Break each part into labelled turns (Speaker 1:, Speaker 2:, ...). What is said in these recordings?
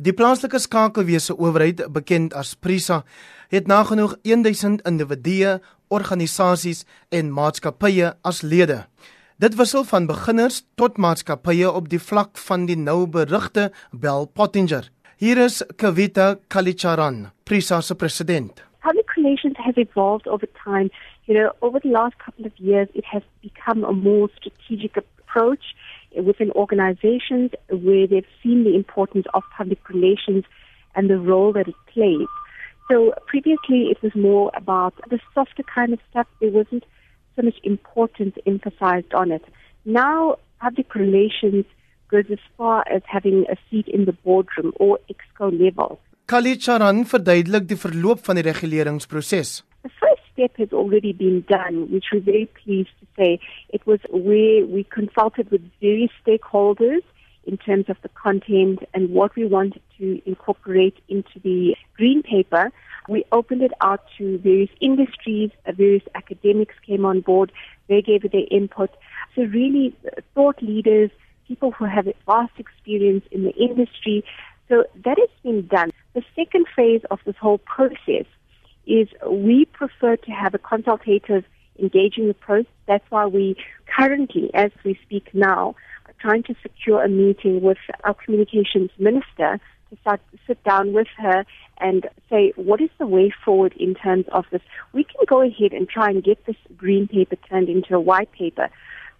Speaker 1: Die plaaslike skakelwese owerheid, bekend as Prisa, het nagenoeg 1000 individue, organisasies en maatskappye as lede. Dit wissel van beginners tot maatskappye op die vlak van die nou berigte Bell Pottinger. Hier is Kavita Kalicharan, Prisa se president.
Speaker 2: Public relations has evolved over time. You know, over the last couple of years, it has become a more strategic approach within organizations where they've seen the importance of public relations and the role that it plays. So previously it was more about the softer kind of stuff. There wasn't so much importance emphasized on it. Now public relations goes as far as having a seat in the boardroom or exco level.
Speaker 1: Kali Charan verduidelik die verloop van die reguleringsproses.
Speaker 2: Step has already been done, which we're very pleased to say. It was where we consulted with various stakeholders in terms of the content and what we wanted to incorporate into the green paper. We opened it out to various industries, uh, various academics came on board, they gave their input. So really uh, thought leaders, people who have vast experience in the industry. So that has been done. The second phase of this whole process is we prefer to have a consultative engaging approach. That's why we currently, as we speak now, are trying to secure a meeting with our communications minister to start, sit down with her and say, what is the way forward in terms of this? We can go ahead and try and get this green paper turned into a white paper.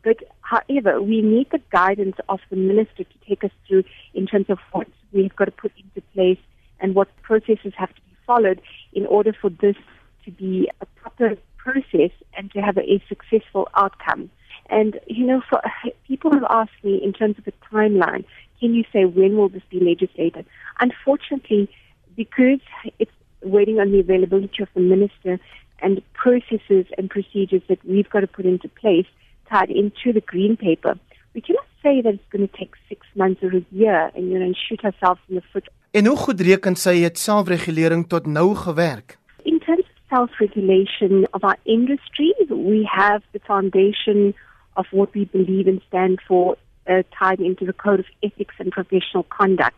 Speaker 2: But however, we need the guidance of the minister to take us through in terms of what we've got to put into place and what processes have to be followed in order for this to be a proper process and to have a, successful outcome. And, you know, for people have asked me in terms of a timeline, can you say when will this be legislated? Unfortunately, because it's waiting on the availability of the minister and processes and procedures that we've got to put into place tied into the green paper, we cannot say that it's going to take six months or a year and, you know, and shoot ourselves in the foot.
Speaker 1: En hoe goed reken sy het selfregulering tot nou gewerk?
Speaker 2: In terms of self-regulation of our industry, we have the foundation of what we believe and stand for uh, tied into the Code of Ethics and Professional Conduct.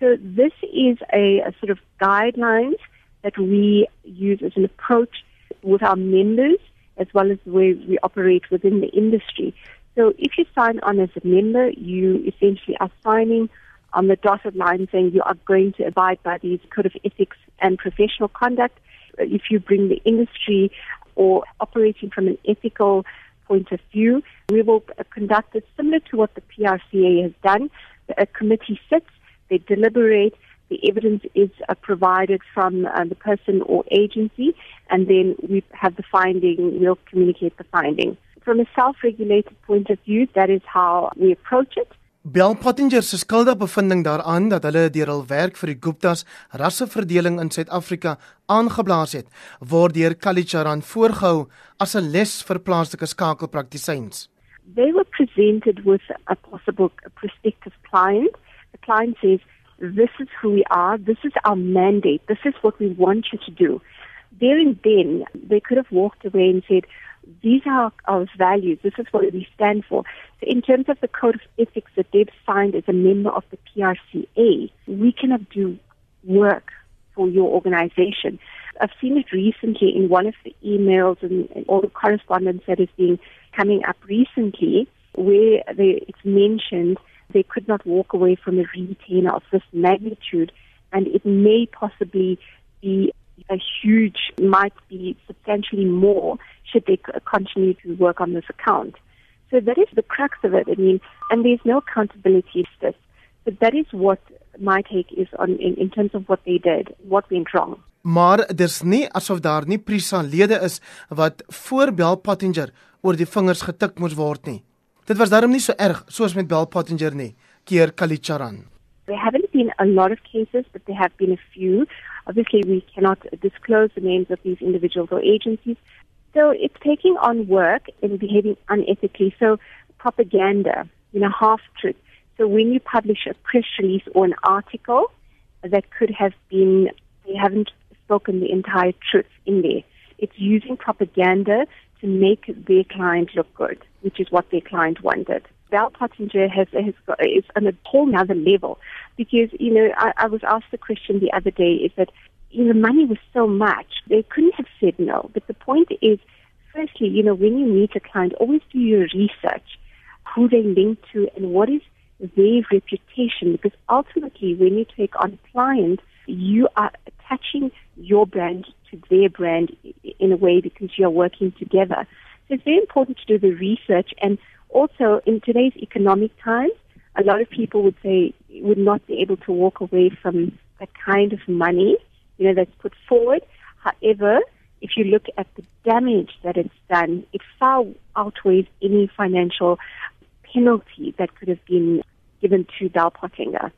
Speaker 2: So this is a, a sort of guidelines that we use as an approach with our members as well as the way we operate within the industry. So if you sign on as a member, you essentially are signing on the dotted line saying you are going to abide by these code of ethics and professional conduct. If you bring the industry or operating from an ethical point of view, we will conduct it similar to what the PRCA has done. A committee sits, they deliberate, the evidence is uh, provided from uh, the person or agency, and then we have the finding, we'll communicate the finding. From a self-regulated point of view, that is how we approach it.
Speaker 1: Bell Pottinger se skuldige bevinding daaraan dat hulle deur hul werk vir die Guptas rasseverdeling in Suid-Afrika aangeblaas het, word deur Kalicharan voorgehou as 'n les vir plaaslike skakelpraktisyns.
Speaker 2: They were presented with a possible prospective client. The client says, "This is who we are. This is our mandate. This is what we want you to do." There and then, they could have walked away and said, these are our values. This is what we stand for. So in terms of the code of ethics that they've signed as a member of the PRCA, we cannot do work for your organization. I've seen it recently in one of the emails and, and all the correspondence that is being coming up recently, where they, it's mentioned they could not walk away from a retainer of this magnitude, and it may possibly be a huge, might be substantially more should they continue to work on this account. So that is the crux of it. I mean, and there's no accountability to this. But that is what my take is on in, in terms of what they did, what went wrong.
Speaker 1: Maar dis nie asof daar nie prisa lede is wat voor Bell Pottinger oor die vingers getik moes word nie. Dit was darem nie so erg soos met Bell Pottinger nie, keer Kalicharan.
Speaker 2: There haven't been a lot of cases, but there have been a few. Obviously, we cannot disclose the names of these individuals or agencies, So it's taking on work and behaving unethically. So propaganda, you know, half truth. So when you publish a press release or an article that could have been, they haven't spoken the entire truth in there. It's using propaganda to make their client look good, which is what their client wanted. Bell Pottinger has, has got, is on a whole other level because, you know, I, I was asked the question the other day is that, you know, money was so much, they couldn't have said no. But the point is, firstly, you know, when you meet a client, always do your research, who they link to and what is their reputation because ultimately when you take on a client, you are attaching your brand to their brand in a way because you're working together. So it's very important to do the research and also in today's economic times, a lot of people would say would not be able to walk away from that kind of money, you know, that's put forward. However, if you look at the damage that it's done, it far outweighs any financial penalty that could have been given to Bell Pottinger.